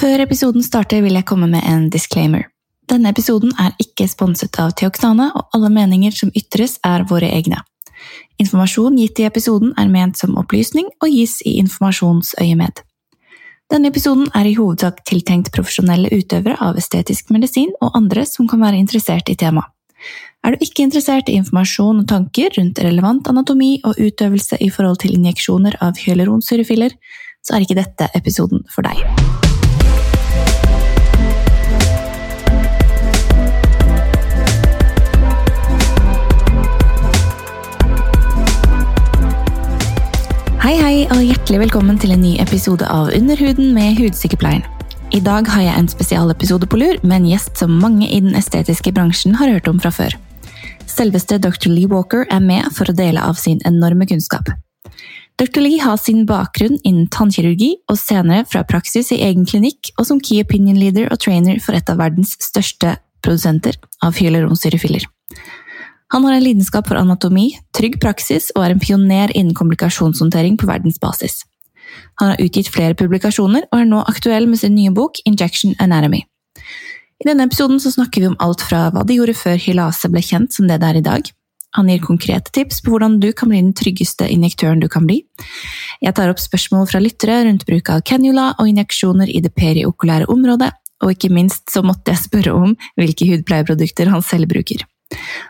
Før episoden starter vil jeg komme med en disclaimer. Denne episoden er ikke sponset av Theoktane, og alle meninger som ytres er våre egne. Informasjon gitt i episoden er ment som opplysning og gis i informasjonsøyemed. Denne episoden er i hovedsak tiltenkt profesjonelle utøvere av estetisk medisin og andre som kan være interessert i temaet. Er du ikke interessert i informasjon og tanker rundt relevant anatomi og utøvelse i forhold til injeksjoner av hyaluronsyrefiller, så er ikke dette episoden for deg. Hei, hei, og hjertelig velkommen til en ny episode av Underhuden med Hudsykepleien. I dag har jeg en spesialepisode på lur med en gjest som mange i den estetiske bransjen har hørt om fra før. Selveste dr. Lee Walker er med for å dele av sin enorme kunnskap. Dr. Lee har sin bakgrunn innen tannkirurgi og senere fra praksis i egen klinikk og som key opinion leader og trainer for et av verdens største produsenter av hyaluronsyrefiller. Han har en lidenskap for anatomi, trygg praksis og er en pioner innen komplikasjonshåndtering på verdensbasis. Han har utgitt flere publikasjoner og er nå aktuell med sin nye bok Injection Anatomy. I denne episoden snakker vi om alt fra hva de gjorde før hylase ble kjent som det det er i dag. Han gir konkrete tips på hvordan du kan bli den tryggeste injektøren du kan bli. Jeg tar opp spørsmål fra lyttere rundt bruk av cannula og injeksjoner i det periokulære området, og ikke minst så måtte jeg spørre om hvilke hudpleieprodukter han selv bruker.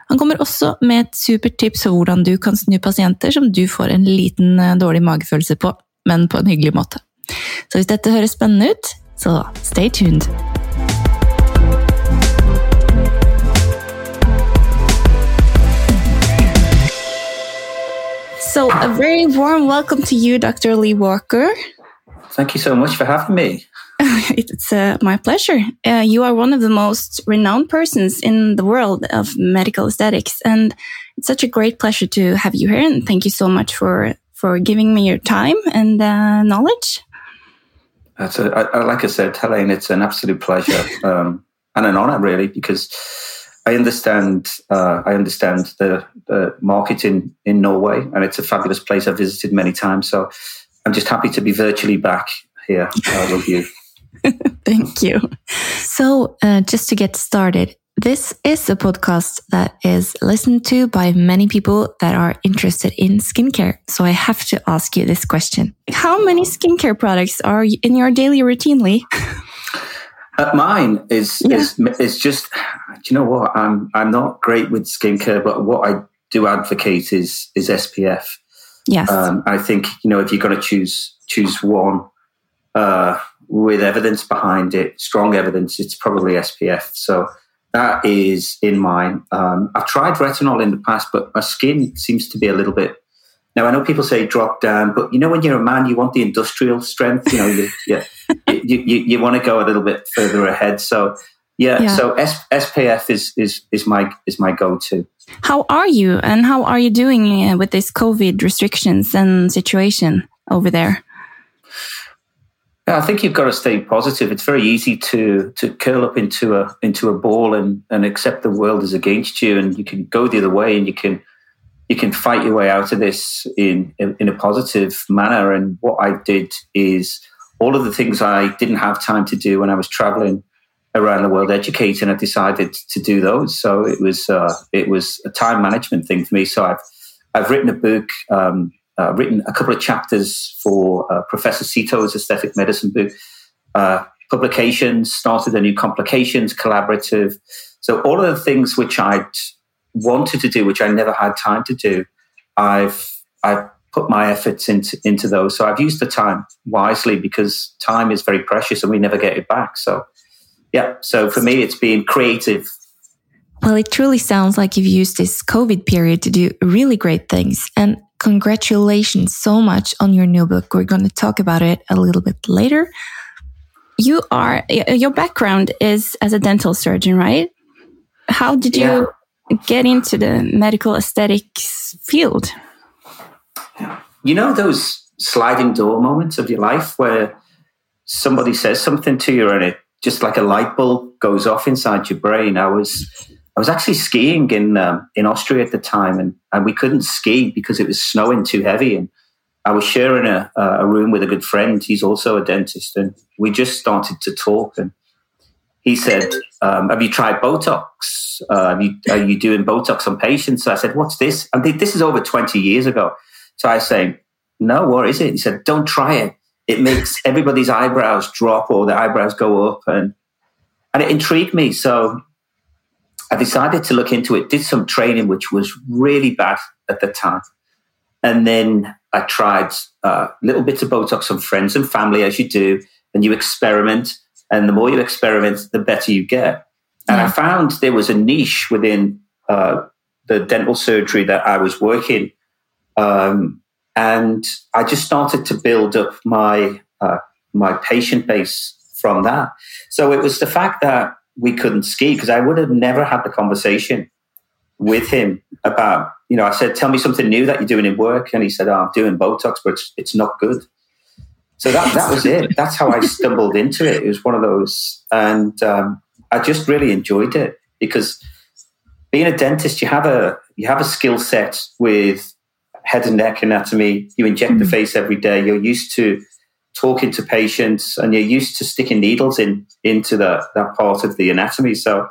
Han kommer også med et supert tips for hvordan du kan snu pasienter som du får en liten eh, dårlig magefølelse på, men på en hyggelig måte. Så hvis dette høres spennende ut, så stay tuned! So, a very warm welcome to you, Dr. Lee Walker. Thank you so much for having me. It's uh, my pleasure. Uh, you are one of the most renowned persons in the world of medical aesthetics, and it's such a great pleasure to have you here. And thank you so much for for giving me your time and uh, knowledge. I, like I said, Helene, it's an absolute pleasure um, and an honor, really, because I understand uh, I understand the, the market in in Norway, and it's a fabulous place I've visited many times. So I'm just happy to be virtually back here uh, with you. Thank you. So, uh, just to get started, this is a podcast that is listened to by many people that are interested in skincare. So, I have to ask you this question How many skincare products are in your daily routine, Lee? Uh, mine is, yeah. is is just. Do you know what? I'm I'm not great with skincare, but what I do advocate is is SPF. Yes. Um, I think you know if you're going to choose choose one, uh, with evidence behind it, strong evidence, it's probably SPF. So that is in mine. Um, I've tried retinol in the past, but my skin seems to be a little bit. Now I know people say drop down, but you know when you're a man, you want the industrial strength. You know, you, yeah, you, you, you want to go a little bit further ahead. So yeah, yeah. so S- SPF is is is my is my go to. How are you, and how are you doing uh, with this COVID restrictions and situation over there? Yeah, I think you've got to stay positive. It's very easy to to curl up into a into a ball and and accept the world is against you, and you can go the other way, and you can you can fight your way out of this in in, a positive manner. And what I did is all of the things I didn't have time to do when I was traveling around the world educating, I decided to do those. So it was uh, it was a time management thing for me. So I've I've written a book. Um, uh, written a couple of chapters for uh, Professor Sito's aesthetic medicine book. Uh, publications, started a new complications collaborative. So all of the things which I'd wanted to do, which I never had time to do, I've I've put my efforts into into those. So I've used the time wisely because time is very precious and we never get it back. So yeah, so for me, it's being creative. Well, it truly sounds like you've used this COVID period to do really great things. And congratulations so much on your new book. We're going to talk about it a little bit later. You are, your background is as a dental surgeon, right? How did you yeah. get into the medical aesthetics field? You know, those sliding door moments of your life where somebody says something to you and it just like a light bulb goes off inside your brain. I was I was actually skiing in um, in Austria at the time, and, and we couldn't ski because it was snowing too heavy. And I was sharing a, a room with a good friend. He's also a dentist, and we just started to talk. And he said, um, "Have you tried Botox? Uh, you, are you doing Botox on patients?" So I said, "What's this?" And this is over twenty years ago. So I say, "No, what is it?" He said, "Don't try it. It makes everybody's eyebrows drop or their eyebrows go up." And and it intrigued me. So I decided to look into it. Did some training, which was really bad at the time, and then I tried uh, little bits of Botox on friends and family, as you do, and you experiment. And the more you experiment, the better you get. And yeah. I found there was a niche within uh, the dental surgery that I was working. Um, and I just started to build up my uh, my patient base from that. So it was the fact that we couldn't ski because I would have never had the conversation with him about, you know, I said, tell me something new that you're doing in work. And he said, oh, I'm doing Botox, but it's, it's not good. So that, that was it. That's how I stumbled into it. It was one of those. And um, I just really enjoyed it because being a dentist, you have a, you have a skill set with head and neck anatomy. You inject mm-hmm. the face every day. You're used to talking to patients and you're used to sticking needles in into the, that part of the anatomy. So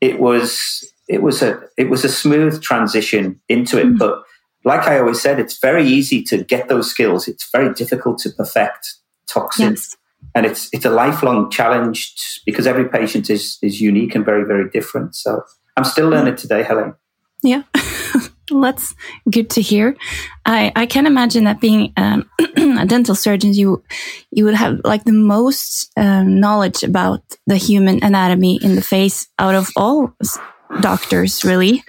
it was it was a it was a smooth transition into it. Mm. But like I always said, it's very easy to get those skills. It's very difficult to perfect toxins. Yes. And it's it's a lifelong challenge because every patient is is unique and very, very different. So I'm still mm. learning today, Helen. Yeah. That's good to hear. I, I can imagine that being um, a dental surgeon, you you would have like the most um, knowledge about the human anatomy in the face out of all doctors, really.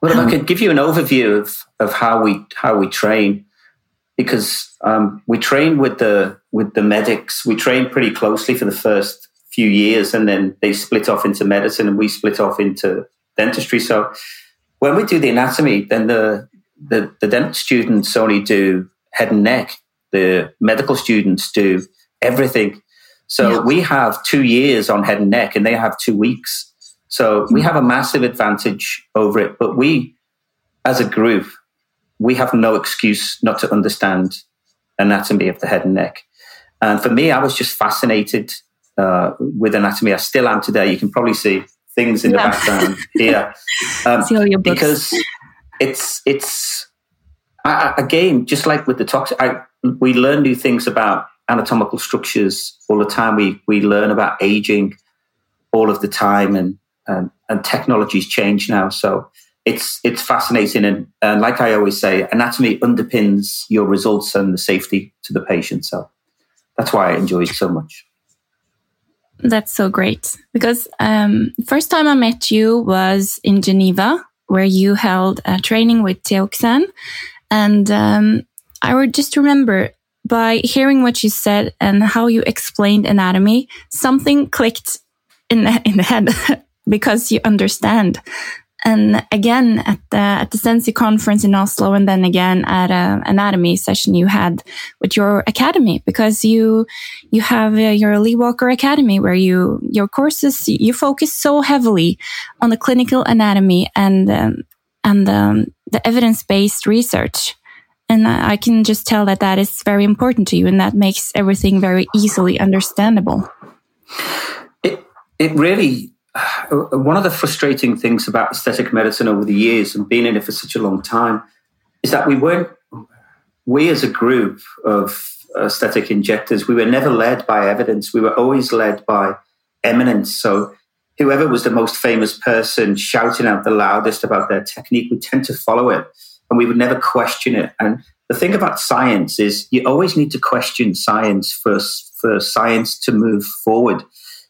Well, if I um, could give you an overview of, of how we how we train, because um, we train with the with the medics. We train pretty closely for the first few years, and then they split off into medicine, and we split off into dentistry. So when we do the anatomy, then the the, the dental students only do head and neck. The medical students do everything. So yeah. we have two years on head and neck, and they have two weeks. So we have a massive advantage over it, but we, as a group, we have no excuse not to understand anatomy of the head and neck. And for me, I was just fascinated uh, with anatomy. I still am today. You can probably see things in the background here um, because it's it's I, again just like with the toxic. I, we learn new things about anatomical structures all the time. We we learn about aging all of the time, and and, and technology's changed now. So it's it's fascinating, and, and like I always say, anatomy underpins your results and the safety to the patient. So that's why I enjoy it so much. That's so great because um, first time I met you was in Geneva, where you held a training with Teoxane, and um, I would just remember by hearing what you said and how you explained anatomy, something clicked in the, in the head because you understand. And again, at the at the Sensi conference in Oslo, and then again at an anatomy session you had with your academy, because you you have uh, your Lee Walker Academy, where you your courses you focus so heavily on the clinical anatomy and um, and um, the evidence based research. And I can just tell that that is very important to you, and that makes everything very easily understandable. It it really one of the frustrating things about aesthetic medicine over the years and being in it for such a long time is that we weren't, we as a group of aesthetic injectors, we were never led by evidence. We were always led by eminence. So whoever was the most famous person shouting out the loudest about their technique, we tend to follow it and we would never question it. And the thing about science is you always need to question science for, for science to move forward.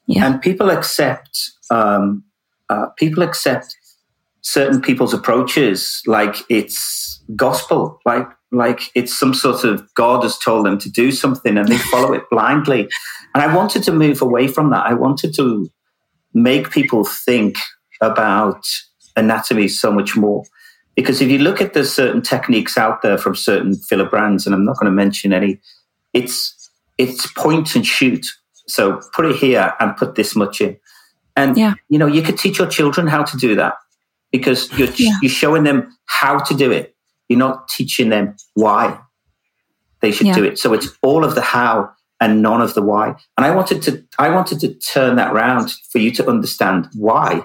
Yeah. And people accept um, uh, people accept certain people's approaches like it's gospel, like like it's some sort of God has told them to do something, and they follow it blindly. And I wanted to move away from that. I wanted to make people think about anatomy so much more. Because if you look at the certain techniques out there from certain filler brands, and I'm not going to mention any, it's it's point and shoot. So put it here and put this much in. And yeah. you know, you could teach your children how to do that because you're yeah. you're showing them how to do it. You're not teaching them why. they should yeah. do it. So it's all of the how and none of the why. And I wanted to I wanted to turn that around for you to understand why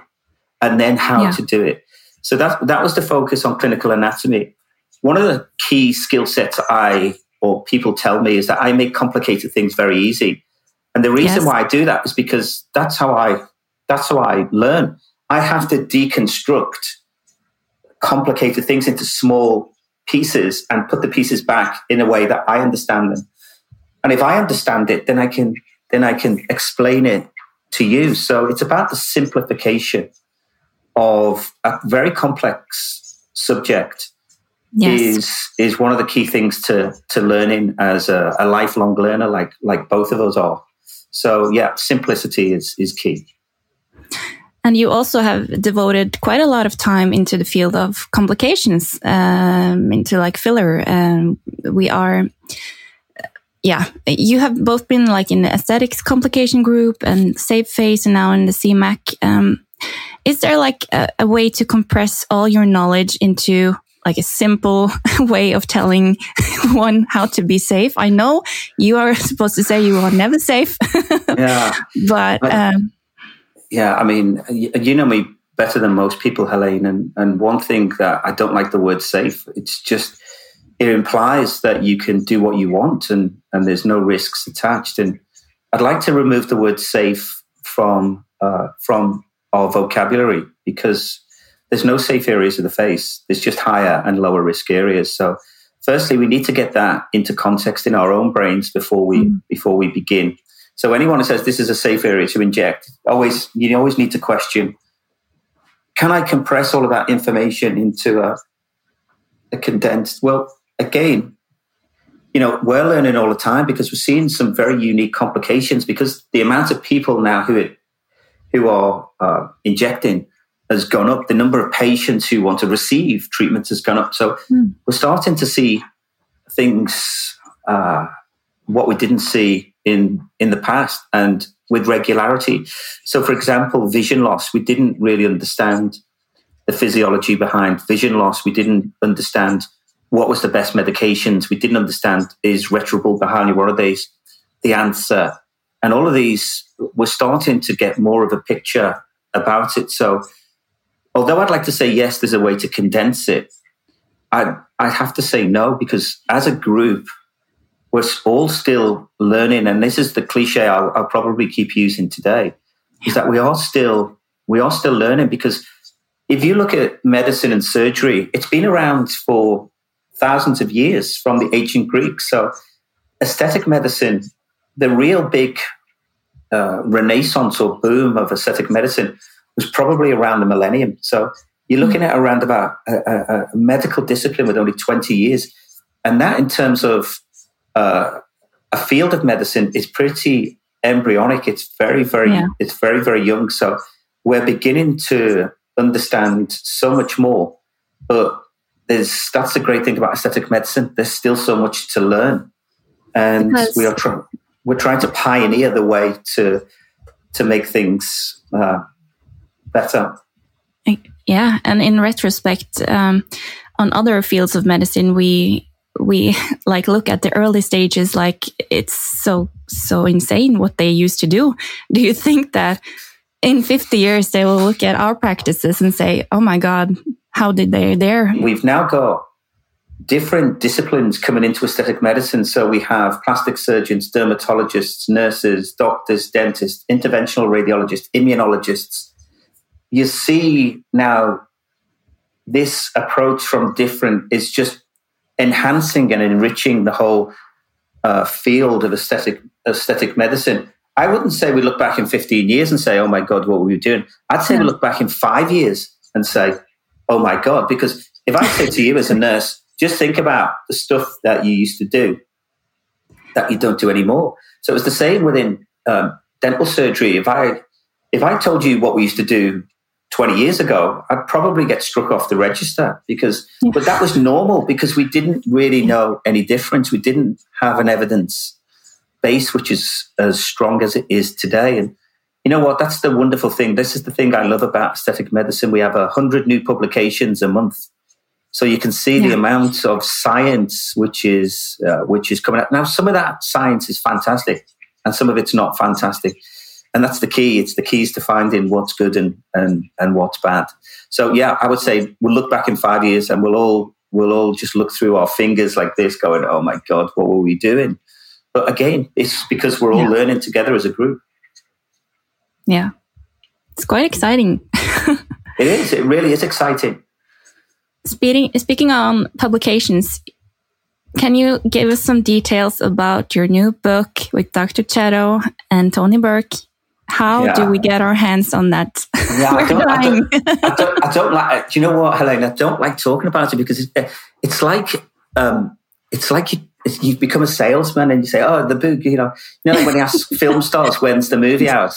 and then how to do it. So that that was the focus on clinical anatomy. One of the key skill sets I or people tell me is that I make complicated things very easy. And the reason yes. why I do that is because that's how I that's how I learn. I have to deconstruct complicated things into small pieces and put the pieces back in a way that I understand them. And if I understand it, then I can then I can explain it to you. So it's about the simplification of a very complex subject yes. is is one of the key things to to learning as a, a lifelong learner, like like both of us are. So yeah, simplicity is is key. And you also have devoted quite a lot of time into the field of complications, um, into like filler. And um, we are, yeah, you have both been like in the aesthetics complication group and Safe Face and now in the CMAC. Um, is there like a, a way to compress all your knowledge into like a simple way of telling one how to be safe. I know you are supposed to say you are never safe. yeah. But um, yeah, I mean, you know me better than most people, Helene. And, and one thing that I don't like the word safe, it's just, it implies that you can do what you want and, and there's no risks attached. And I'd like to remove the word safe from, uh, from our vocabulary because there's no safe areas of the face. There's just higher and lower risk areas. So, firstly, we need to get that into context in our own brains before we mm. before we begin. So anyone who says this is a safe area to inject, always you always need to question: Can I compress all of that information into a, a condensed? Well, again, you know, we're learning all the time because we're seeing some very unique complications because the amount of people now who who are uh, injecting has gone up. The number of patients who want to receive treatments has gone up. So mm. we're starting to see things uh, what we didn't see in in the past and with regularity. So, for example, vision loss, we didn't really understand the physiology behind vision loss. We didn't understand what was the best medications. We didn't understand is retrobulbar hyaluronidase the answer, and all of these. We're starting to get more of a picture about it. So, although I'd like to say yes, there's a way to condense it. I I have to say no because as a group we're all still learning, and this is the cliche I'll, I'll probably keep using today, is that we are still we are still learning because if you look at medicine and surgery, it's been around for thousands of years from the ancient Greeks. So, aesthetic medicine, the real big uh, renaissance or boom of aesthetic medicine was probably around the millennium. So, you're looking at around about a, a, a medical discipline with only 20 years. And that, in terms of uh, a field of medicine is pretty embryonic. It's very, very, yeah. it's very, very young. So we're beginning to understand so much more. But there's that's the great thing about aesthetic medicine. There's still so much to learn, and because we are trying. We're trying to pioneer the way to to make things uh, better. Yeah, and in retrospect, um, on other fields of medicine, we we like look at the early stages like it's so so insane what they used to do do you think that in 50 years they will look at our practices and say oh my god how did they there we've now got different disciplines coming into aesthetic medicine so we have plastic surgeons dermatologists nurses doctors dentists interventional radiologists immunologists you see now this approach from different is just enhancing and enriching the whole uh, field of aesthetic aesthetic medicine. I wouldn't say we look back in 15 years and say, "Oh my God, what were we doing?" I'd say we look back in five years and say, "Oh my God," because if I say to you as a nurse, just think about the stuff that you used to do that you don't do anymore. So it's the same within um, dental surgery. If I if I told you what we used to do 20 years ago, I'd probably get struck off the register because, but that was normal because we didn't really know any difference. We didn't have an evidence base which is as strong as it is today. And you know what? That's the wonderful thing. This is the thing I love about aesthetic medicine. We have a hundred new publications a month. So you can see yeah. the amount of science which is uh, which is coming out now. Some of that science is fantastic, and some of it's not fantastic, and that's the key. It's the keys to finding what's good and and and what's bad. So yeah, I would say we'll look back in five years and we'll all we'll all just look through our fingers like this, going, "Oh my god, what were we doing?" But again, it's because we're all yeah. learning together as a group. Yeah, it's quite exciting. it is. It really is exciting. Speaking speaking on publications, can you give us some details about your new book with Dr. Chetto and Tony Burke? How yeah. do we get our hands on that? Yeah, I, don't, I, don't, I, don't, I, don't, like. Do you know what, Helene? I don't like talking about it because it's, it's like um, it's like you, you've become a salesman and you say, "Oh, the book," you know. You know when you ask film stars when's the movie out,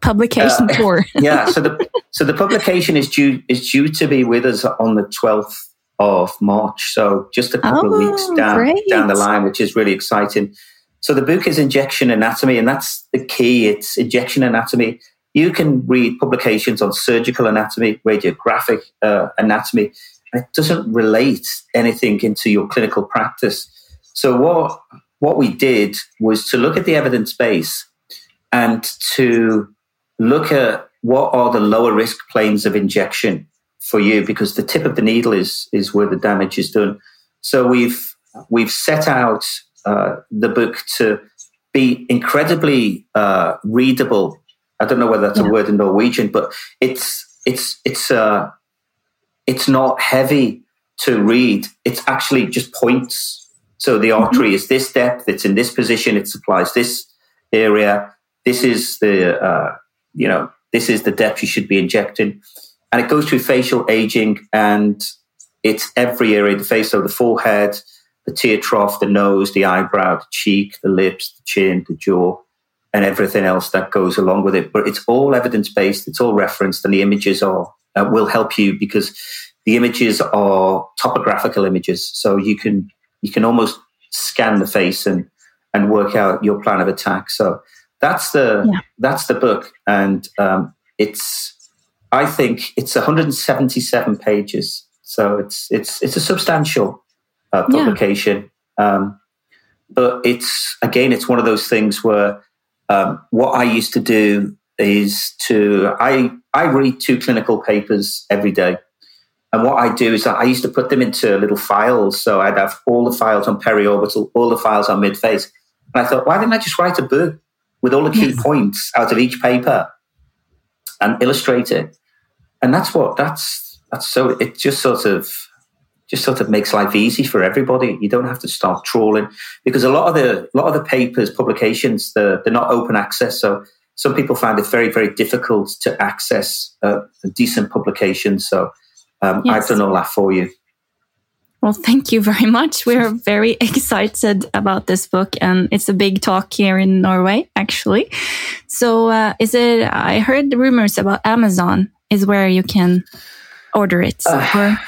publication uh, tour. yeah, so the so the publication is due is due to be with us on the twelfth of March. So just a couple oh, of weeks down down the line, which is really exciting. So the book is Injection Anatomy, and that's the key. It's Injection Anatomy. You can read publications on surgical anatomy, radiographic uh, anatomy. It doesn't relate anything into your clinical practice. So what what we did was to look at the evidence base and to look at what are the lower risk planes of injection for you because the tip of the needle is is where the damage is done. So we've we've set out uh, the book to be incredibly uh, readable. I don't know whether that's yeah. a word in Norwegian, but it's it's it's uh, it's not heavy to read. It's actually just points. So the mm-hmm. artery mm-hmm. is this depth. It's in this position. It supplies this area this is the uh, you know this is the depth you should be injecting, and it goes through facial aging and it's every area of the face, so the forehead, the tear trough, the nose, the eyebrow, the cheek, the lips, the chin, the jaw, and everything else that goes along with it. But it's all evidence based, it's all referenced, and the images are uh, will help you because the images are topographical images, so you can you can almost scan the face and and work out your plan of attack. So that's the yeah. that's the book, and um, it's I think it's 177 pages, so it's it's it's a substantial uh, publication. Yeah. Um, but it's again, it's one of those things where um, what I used to do is to I I read two clinical papers every day. And what I do is I used to put them into little files. So I'd have all the files on periorbital, all the files on midface. And I thought, why didn't I just write a book with all the key yes. points out of each paper and illustrate it. And that's what that's that's so it just sort of just sort of makes life easy for everybody. You don't have to start trawling because a lot of the a lot of the papers, publications, they're, they're not open access. So some people find it very, very difficult to access uh, a decent publication. So um, yes. I've done all that for you. Well, thank you very much. We're very excited about this book, and it's a big talk here in Norway, actually. So, uh, is it? I heard rumors about Amazon is where you can order it. Uh, or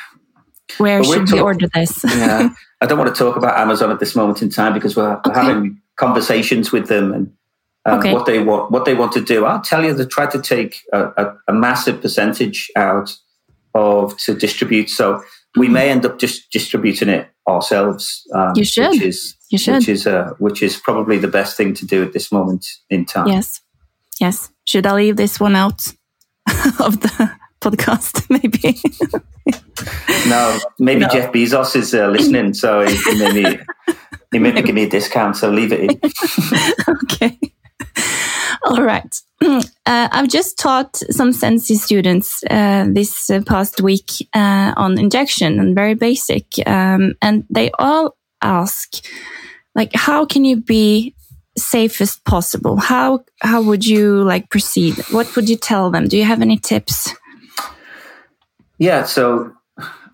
where should talk- we order this? yeah, I don't want to talk about Amazon at this moment in time because we're, okay. having conversations with them and um, okay. what they want. What they want to do. I'll tell you, they try to take a, a, a massive percentage out of to distribute. So we may end up just distributing it ourselves. Um, you should. Which is, you should. Which is, uh, which is probably the best thing to do at this moment in time. Yes. Yes. Should I leave this one out of the podcast? Maybe. No, maybe no. Jeff Bezos is uh, listening, so he, he maybe he maybe give me a discount. So leave it in. okay. All right. Uh, I've just taught some Sensi students uh, this uh, past week uh, on injection and very basic. Um, and they all ask, like, how can you be safest possible? How, how would you like proceed? What would you tell them? Do you have any tips? Yeah. So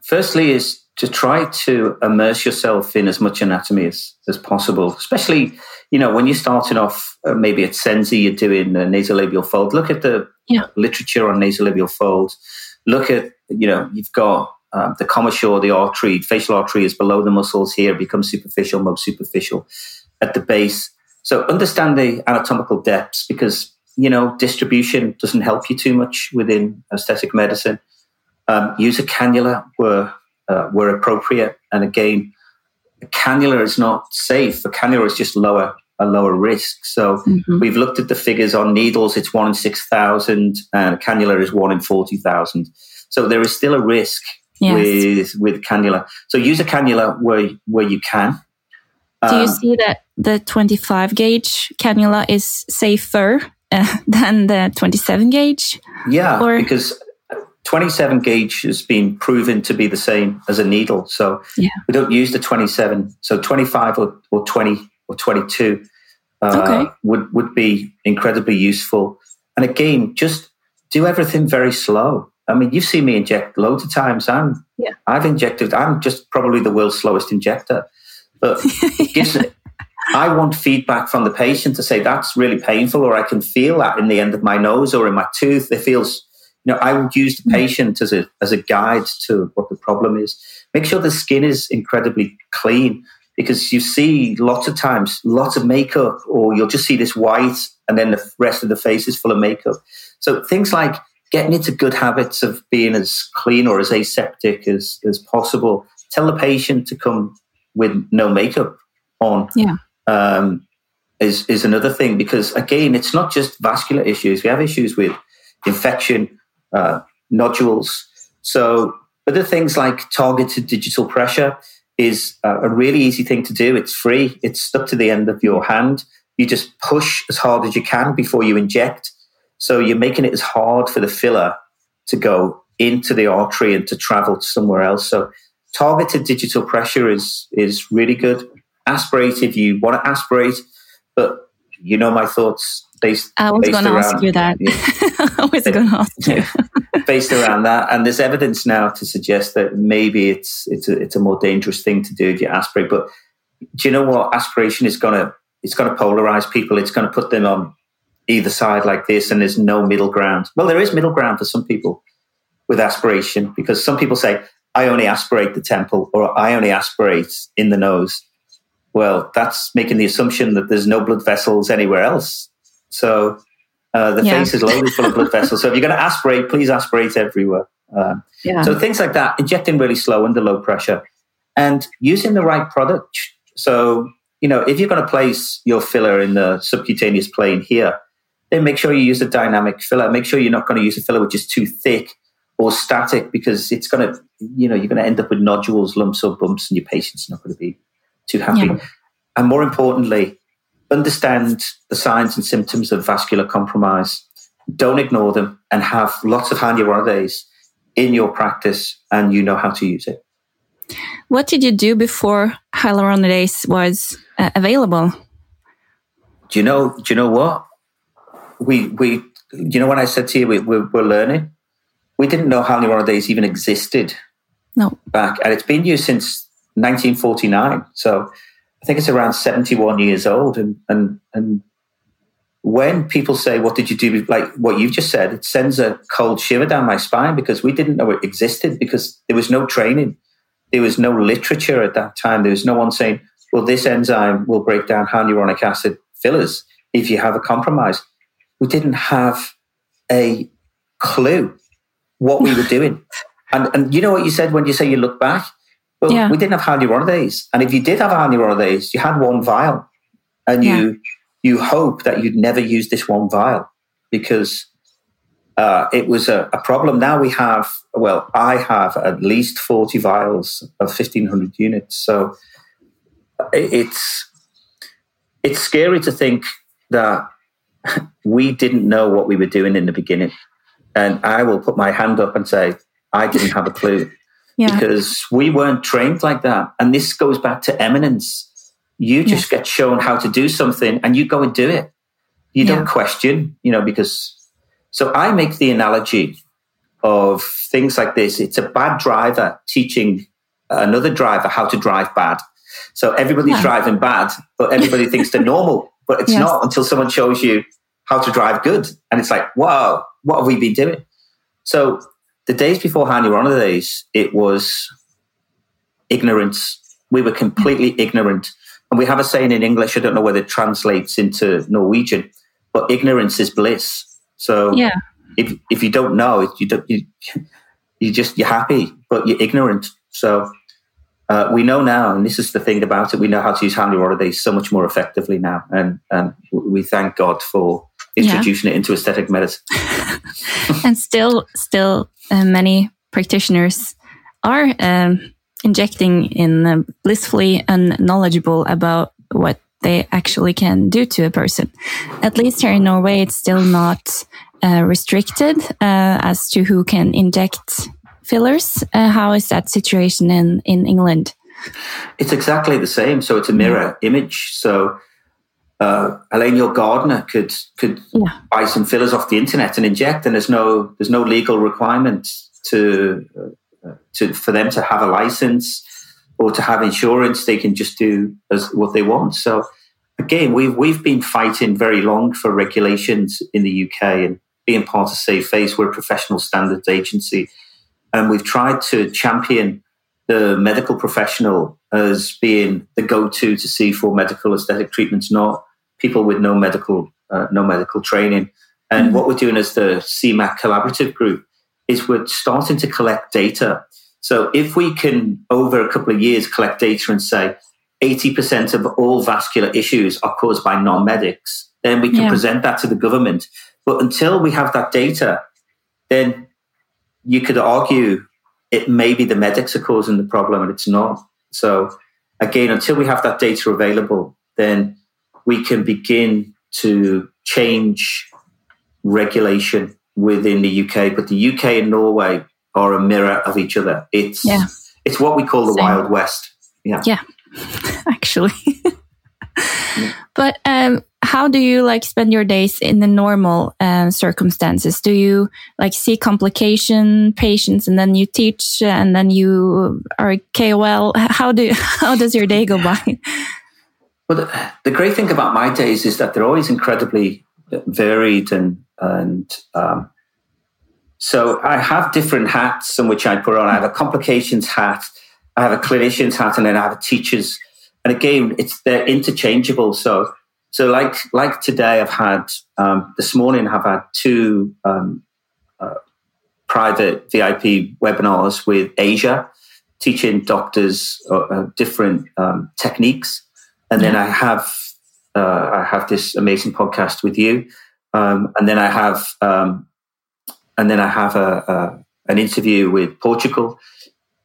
firstly is to try to immerse yourself in as much anatomy as, as possible, especially you know, when you're starting off, uh, maybe at Sensi, you're doing a nasolabial fold. Look at the yeah. literature on nasolabial fold. Look at, you know, you've got um, the commissure, the artery, facial artery is below the muscles here, becomes superficial, most superficial at the base. So understand the anatomical depths because, you know, distribution doesn't help you too much within aesthetic medicine. Um, use a cannula where uh, were appropriate. And again, a cannula is not safe. A cannula is just lower a lower risk. So mm-hmm. we've looked at the figures on needles. It's one in six thousand, and a cannula is one in forty thousand. So there is still a risk yes. with with cannula. So use a cannula where where you can. Do you um, see that the 25 gauge cannula is safer uh, than the 27 gauge? Yeah, or? because 27 gauge has been proven to be the same as a needle. So yeah. we don't use the 27. So 25 or, or 20 or 22 uh, okay. would, would be incredibly useful. And again, just do everything very slow. I mean, you've seen me inject loads of times. I'm, yeah. I've injected, I'm just probably the world's slowest injector. But it gives, I want feedback from the patient to say that's really painful, or I can feel that in the end of my nose or in my tooth. It feels, you know, I would use the mm. patient as a as a guide to what the problem is. Make sure the skin is incredibly clean because you see lots of times lots of makeup, or you'll just see this white, and then the rest of the face is full of makeup. So things like getting into good habits of being as clean or as aseptic as, as possible. Tell the patient to come with no makeup on. Yeah. Um, is is another thing because again, it's not just vascular issues. We have issues with infection, uh, nodules. So other things like targeted digital pressure is a really easy thing to do. It's free. It's stuck to the end of your hand. You just push as hard as you can before you inject. So you're making it as hard for the filler to go into the artery and to travel to somewhere else. So targeted digital pressure is is really good. Aspirate if you want to aspirate, but you know my thoughts based. I was going to ask you that. Yeah, I was going to ask you. based around that, and there's evidence now to suggest that maybe it's it's a, it's a more dangerous thing to do if you aspirate. But do you know what? Aspiration is going to it's going to polarize people. It's going to put them on either side like this, and there's no middle ground. Well, there is middle ground for some people with aspiration because some people say I only aspirate the temple or I only aspirate in the nose. Well, that's making the assumption that there's no blood vessels anywhere else. So uh, the yeah. face is loaded full of blood vessels. So if you're going to aspirate, please aspirate everywhere. Um, yeah. So things like that, injecting really slow under low pressure and using the right product. So, you know, if you're going to place your filler in the subcutaneous plane here, then make sure you use a dynamic filler. Make sure you're not going to use a filler which is too thick or static because it's going to, you know, you're going to end up with nodules, lumps, or bumps, and your patient's not going to be too happy. Yeah. And more importantly, understand the signs and symptoms of vascular compromise. Don't ignore them and have lots of hyaluronidase in your practice and you know how to use it. What did you do before hyaluronidase was uh, available? Do you know? Do you know what? We we. You know when I said to you we, we're, we're learning we didn't know hyaluronidase even existed. No. Back, and it's been used since 1949. So I think it's around 71 years old. And, and, and when people say, What did you do? Like what you've just said, it sends a cold shiver down my spine because we didn't know it existed because there was no training. There was no literature at that time. There was no one saying, Well, this enzyme will break down hyaluronic acid fillers if you have a compromise. We didn't have a clue what we were doing. And, and you know what you said when you say you look back? Well, yeah. we didn't have hyaluronidase. And if you did have hyaluronidase, you had one vial. And yeah. you you hope that you'd never use this one vial because uh, it was a, a, problem. Now we have, well, I have at least 40 vials of 1500 units. So it's, it's scary to think that we didn't know what we were doing in the beginning. And I will put my hand up and say, I didn't have a clue. Yeah. Because we weren't trained like that. And this goes back to eminence. You just get shown how to do something and you go and do it. You yeah. don't question, you know, because so I make the analogy of things like this. It's a bad driver teaching another driver how to drive bad. So everybody's driving bad, but everybody thinks they're normal. But it's yes. not until someone shows you how to drive good. And it's like, wow, what have we been doing? So the days before hyaluronidase, it was ignorance. We were completely ignorant. And we have a saying in English, I don't know whether it translates into Norwegian, but ignorance is bliss. So yeah. if, if you don't know, you, don't, you, you just, you're happy, but you're ignorant. So uh, we know now, and this is the thing about it, we know how to use hyaluronidase so much more effectively now. And, and we thank God for introducing yeah. it into aesthetic medicine. and still, still uh, many practitioners are um, injecting in uh, blissfully unknowledgeable about what they actually can do to a person. At least here in Norway, it's still not uh, restricted uh, as to who can inject fillers. Uh, how is that situation in, in England? It's exactly the same. So it's a mirror image. So uh, Elaine, your gardener could could yeah. buy some fillers off the internet and inject, and there's no there's no legal requirement to uh, to for them to have a license or to have insurance. They can just do as what they want. So again, we've we've been fighting very long for regulations in the UK and being part of Safe Face. We're a professional standards agency, and we've tried to champion the medical professional as being the go-to to see for medical aesthetic treatments, not people with no medical uh, no medical training. And mm-hmm. what we're doing as the CMAC collaborative group is we're starting to collect data. So if we can, over a couple of years, collect data and say 80% of all vascular issues are caused by non-medics, then we can yeah. present that to the government. But until we have that data, then you could argue it may be the medics are causing the problem and it's not. So again, until we have that data available, then we can begin to change regulation within the UK. But the UK and Norway are a mirror of each other. It's yeah. it's what we call the Same. Wild West. Yeah. Yeah. Actually. yeah. But um how do you like spend your days in the normal uh, circumstances? Do you like see complication patients and then you teach and then you are KOL? How do how does your day go by? Well, the, the, great thing about my days is that they're always incredibly varied and and um, so I have different hats in which I put on. I have a complications hat, I have a clinician's hat, and then I have a teacher's. And again, it's they're interchangeable. So so like like today, I've had um, this morning. I've had two um, uh, private VIP webinars with Asia, teaching doctors uh, uh, different um, techniques. And then I have uh, I have this amazing podcast with you, um, and then I have um, and then I have a, a, an interview with Portugal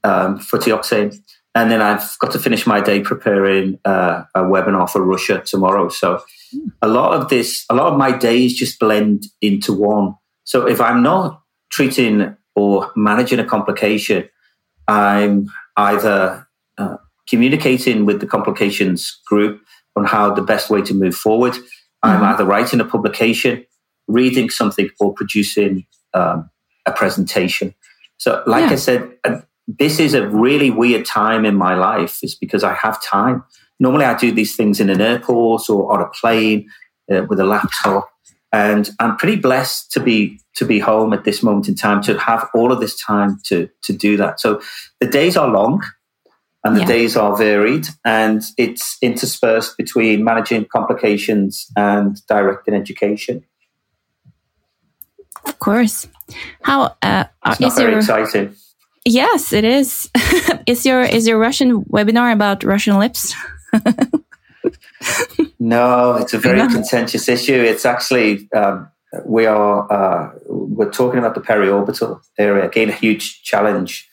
um, for Teoxane, and then I've got to finish my day preparing uh, a webinar for Russia tomorrow. So a lot of this, a lot of my days just blend into one. So if I'm not treating or managing a complication, I'm either uh, communicating with the complications group on how the best way to move forward. Mm-hmm. I'm either writing a publication, reading something, or producing um, a presentation. So, like yeah. I said, uh, this is a really weird time in my life, is because I have time. Normally, I do these things in an airport or on a plane uh, with a laptop, and I'm pretty blessed to be to be home at this moment in time to have all of this time to to do that. So the days are long and the yeah. days are varied and it's interspersed between managing complications and directing education of course how uh, it's not very your, exciting yes it is. Is your is your russian webinar about russian lips? No it's a very contentious issue. It's actually um, we are uh, we're talking about the periorbital area. Again a huge challenge.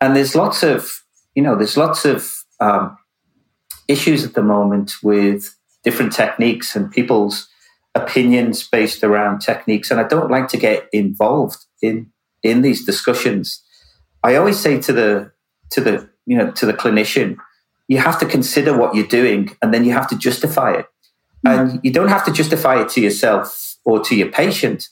And there's lots of you know, there's lots of um, issues at the moment with different techniques and people's opinions based around techniques. And I don't like to get involved in in these discussions. I always say to the to the you know to the clinician, you have to consider what you're doing and then you have to justify it. Mm-hmm. And you don't have to justify it to yourself or to your patient.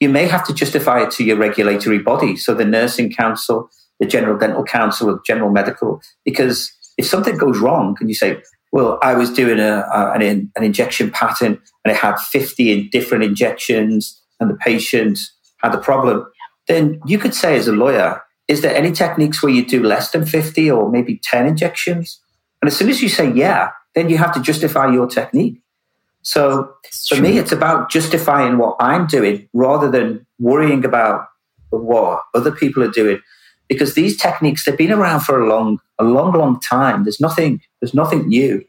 You may have to justify it to your regulatory body. So the nursing council, the General Dental Council or General Medical, because if something goes wrong and you say, well, I was doing a, a, an, an injection pattern and it had 50 different injections and the patient had a problem, then you could say as a lawyer, is there any techniques where you do less than 50 or maybe 10 injections? And as soon as you say yeah, then you have to justify your technique. So for me, it's about justifying what I'm doing rather than worrying about what other people are doing. because these techniques they've been around for a long, a long, long time. There's nothing, there's nothing new.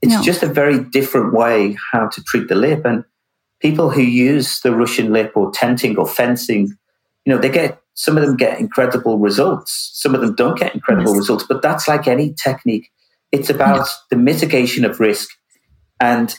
It's no. just a very different way how to treat the lip. And people who use the Russian lip or tenting or fencing, you know, they get some of them get incredible results. Some of them don't get incredible yes. results. But that's like any technique. It's about yes. the mitigation of risk and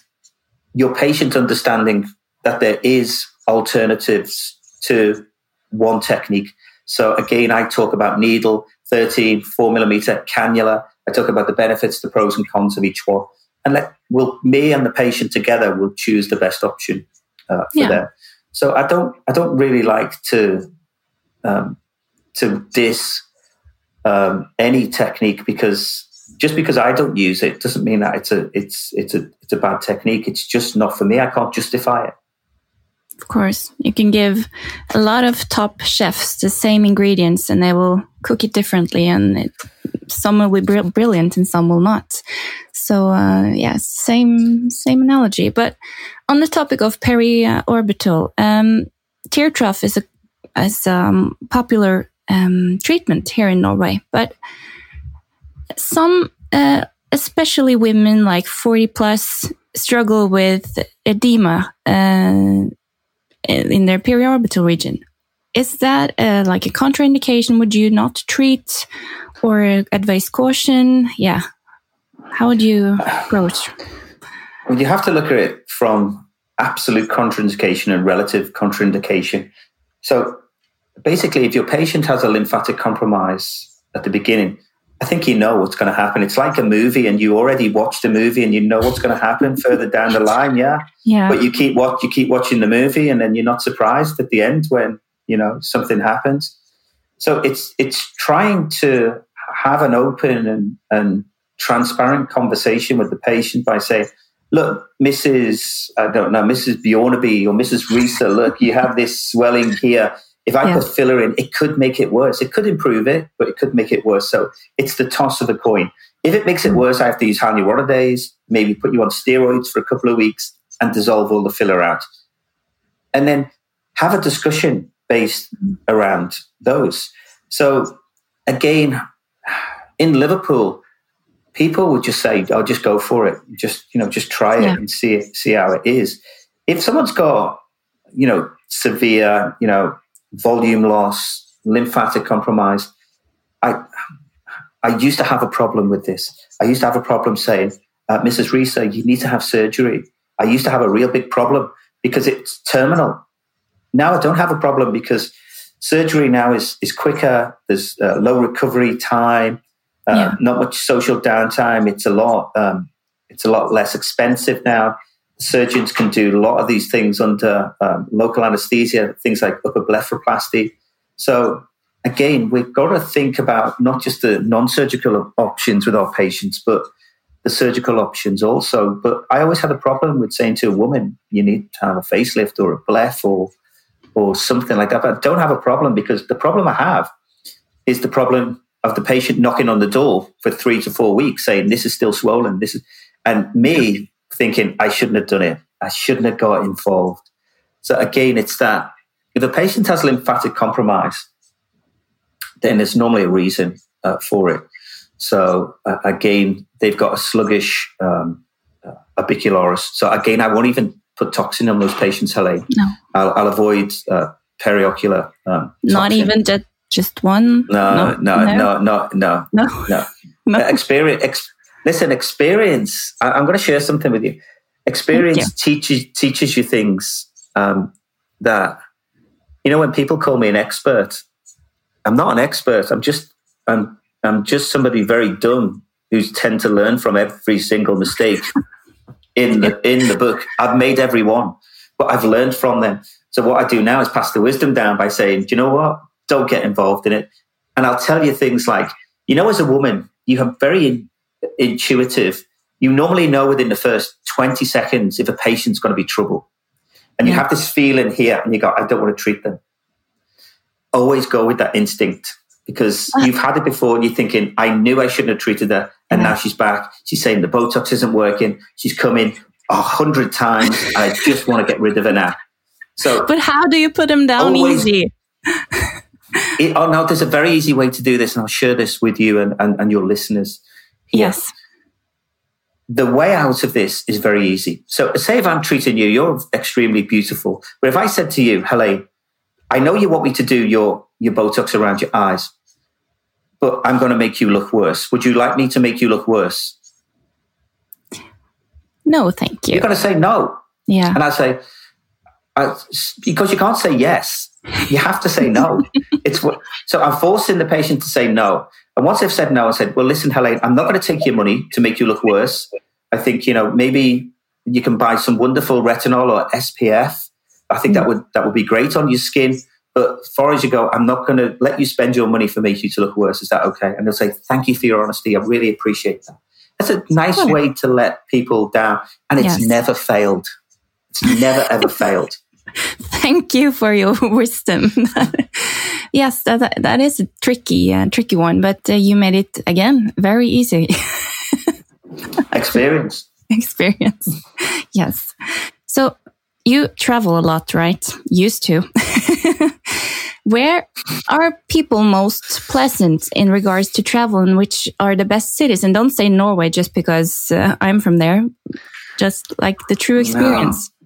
your patient understanding that there is alternatives to one technique. So again, I talk about needle, 13, four millimeter cannula. I talk about the benefits, the pros and cons of each one. And let will me and the patient together will choose the best option uh, for yeah. them. So I don't I don't really like to um, to diss um, any technique because just because I don't use it doesn't mean that it's a it's it's a it's a bad technique. It's just not for me. I can't justify it. Of course, you can give a lot of top chefs the same ingredients, and they will cook it differently, and it, some will be brilliant and some will not. So, uh, yeah, same same analogy. But on the topic of peri-orbital, um, tear trough is a as um, popular um, treatment here in Norway, but some, uh, especially women like 40 plus, struggle with edema uh, in their periorbital region. Is that uh, like a contraindication? Would you not treat or advise caution? Yeah. How would you approach? Well, you have to look at it from absolute contraindication and relative contraindication. So basically, if your patient has a lymphatic compromise at the beginning, I think you know what's going to happen. It's like a movie, and you already watched the movie, and you know what's going to happen further down the line. Yeah, yeah. But you keep watch, you keep watching the movie, and then you're not surprised at the end when you know something happens. So it's it's trying to have an open and, and transparent conversation with the patient by saying, "Look, Mrs. I don't know, Mrs. Bjornaby or Mrs. Risa, look, you have this swelling here." If I yeah. put filler in, it could make it worse. It could improve it, but it could make it worse. So it's the toss of the coin. If it makes it mm-hmm. worse, I have to use hyaluronidase, maybe put you on steroids for a couple of weeks and dissolve all the filler out. And then have a discussion based around those. So again, in Liverpool, people would just say, "I'll oh, just go for it. Just you know, just try it yeah. and see it, see how it is." If someone's got you know severe you know volume loss, lymphatic compromise. I I used to have a problem with this. I used to have a problem saying, uh, Mrs. Risa, you need to have surgery. I used to have a real big problem because it's terminal. Now I don't have a problem because surgery now is is quicker. There's uh, low recovery time, uh, yeah. not much social downtime. It's a lot. Um, it's a lot less expensive now surgeons can do a lot of these things under um, local anesthesia, things like upper blepharoplasty. So again, we've got to think about not just the non-surgical options with our patients, but the surgical options also. But I always had a problem with saying to a woman, you need to have a facelift or a bleph or or something like that. But I don't have a problem because the problem I have is the problem of the patient knocking on the door for three to four weeks saying this is still swollen. This is and me thinking I shouldn't have done it. I shouldn't have got involved. So again, it's that if the patient has lymphatic compromise, then there's normally a reason uh, for it. So uh, again, they've got a sluggish um, uh, orbicularis. So again, I won't even put toxin on those patients, Helene. No. I'll, I'll avoid uh, periocular. Um, Not even just just one. No, no, no, no, no, no, no. no. Experience, ex- listen, experience. I, am going to share something with you. Experience you. teaches teaches you things um, that you know. When people call me an expert, I'm not an expert. I'm just I'm I'm just somebody very dumb who's tend to learn from every single mistake in the in the book. I've made every one, but I've learned from them. So what I do now is pass the wisdom down by saying, do you know what? Don't get involved in it. And I'll tell you things like, you know, as a woman, you have very intuitive. You normally know within the first 20 seconds if a patient's going to be trouble. And you have this feeling here and you go, I don't want to treat them. Always go with that instinct because ah. you've had it before and you're thinking, I knew I shouldn't have treated her. And now she's back. She's saying the Botox isn't working. She's coming a hundred times. I just want to get rid of her now. So, but how do you put them down always, easy? it, oh no, there's a very easy way to do this, and I'll share this with you and, and, and your listeners. Yes. The way out of this is very easy. So, say if I'm treating you, you're extremely beautiful. But if I said to you, Helene, I know you want me to do your, your Botox around your eyes, but I'm going to make you look worse. Would you like me to make you look worse? No, thank you. You're going to say no. Yeah. And I say, I, because you can't say yes. You have to say no. it's what, so I'm forcing the patient to say no. And once they've said no, I said, well, listen, Helene, I'm not going to take your money to make you look worse. I think, you know, maybe you can buy some wonderful retinol or SPF. I think that mm. would, that would be great on your skin. But as far as you go, I'm not going to let you spend your money for making you to look worse. Is that okay? And they'll say, thank you for your honesty. I really appreciate that. That's a nice way to let people down. And it's yes. never failed. It's never ever failed. Thank you for your wisdom. yes, that, that is a tricky, uh, tricky one, but uh, you made it again very easy. Experience. Experience. Yes. So you travel a lot, right? Used to. Where are people most pleasant in regards to travel and which are the best cities? And don't say Norway just because uh, I'm from there, just like the true experience. No.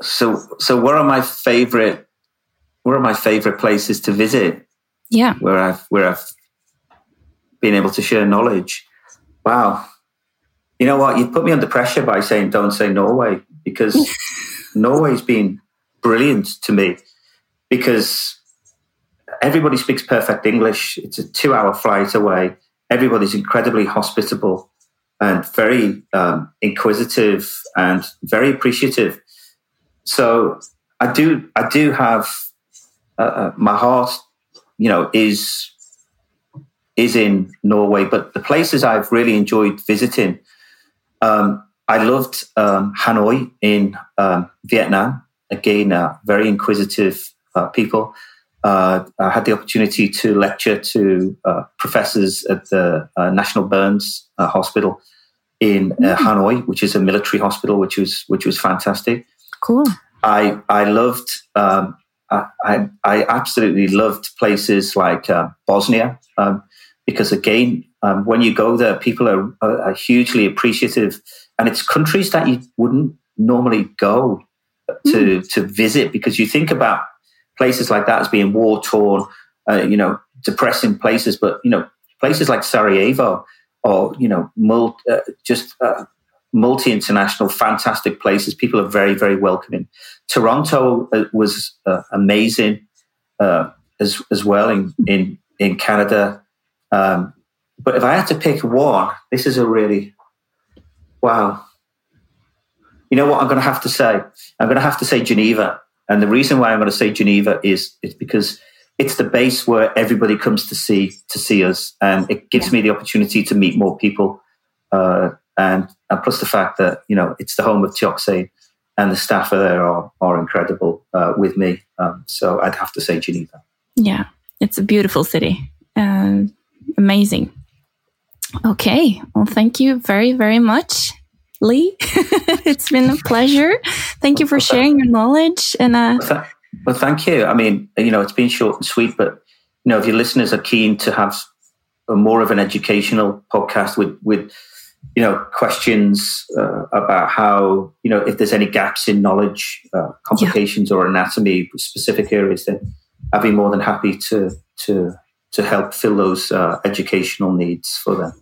So, so what are my favorite? What are my favorite places to visit? Yeah, where I've where I've been able to share knowledge. Wow, you know what? You put me under pressure by saying don't say Norway because Norway's been brilliant to me because everybody speaks perfect English. It's a two hour flight away. Everybody's incredibly hospitable and very um, inquisitive and very appreciative. So I do, I do have uh, uh, my heart, you know, is is in Norway, but the places I've really enjoyed visiting. Um, I loved um, Hanoi in um, Vietnam again, uh, very inquisitive uh, people. Uh, I had the opportunity to lecture to uh, professors at the uh, National Burns uh, Hospital in mm. Hanoi, which is a military hospital, which was which was fantastic. Cool. I I loved. Um, I, I absolutely loved places like Bosnia um, because again, um, when you go there, people are, are, are hugely appreciative, and it's countries that you wouldn't normally go to mm. to visit because you think about places like that as being war torn, uh, you know, depressing places, but you know, places like Sarajevo or you know, mul- uh, just uh, multi international, fantastic places. People are very very welcoming. Toronto uh, was uh, amazing uh, as as well in in in Canada. Um, but if I had to pick one, this is a really wow you know what I'm going to have to say? I'm going to have to say Geneva. And the reason why I'm going to say Geneva is it's because it's the base where everybody comes to see to see us, and it gives me the opportunity to meet more people. Uh, and, and plus the fact that you know it's the home of Teoxane, and the staff are there are, are incredible uh, with me. Um, so I'd have to say Geneva. Yeah, it's a beautiful city. Uh, amazing. Okay, well, thank you very very much. Lee. it's been a pleasure. Thank you for sharing your knowledge. And uh, well, th- well, thank you. I mean, you know, it's been short and sweet, but you know, if your listeners are keen to have a more of an educational podcast with with you know questions uh, about how you know if there's any gaps in knowledge, uh, complications, yeah. or anatomy specific areas, then I'd be more than happy to to to help fill those uh, educational needs for them.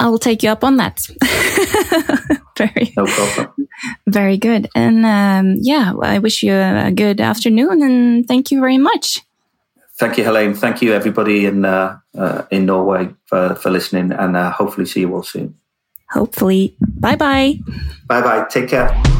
I will take you up on that. very, no problem. Very good. And um, yeah, I wish you a good afternoon and thank you very much. Thank you, Helene. Thank you, everybody in uh, uh, in Norway for, for listening, and uh, hopefully see you all soon. Hopefully. Bye bye. Bye bye. Take care.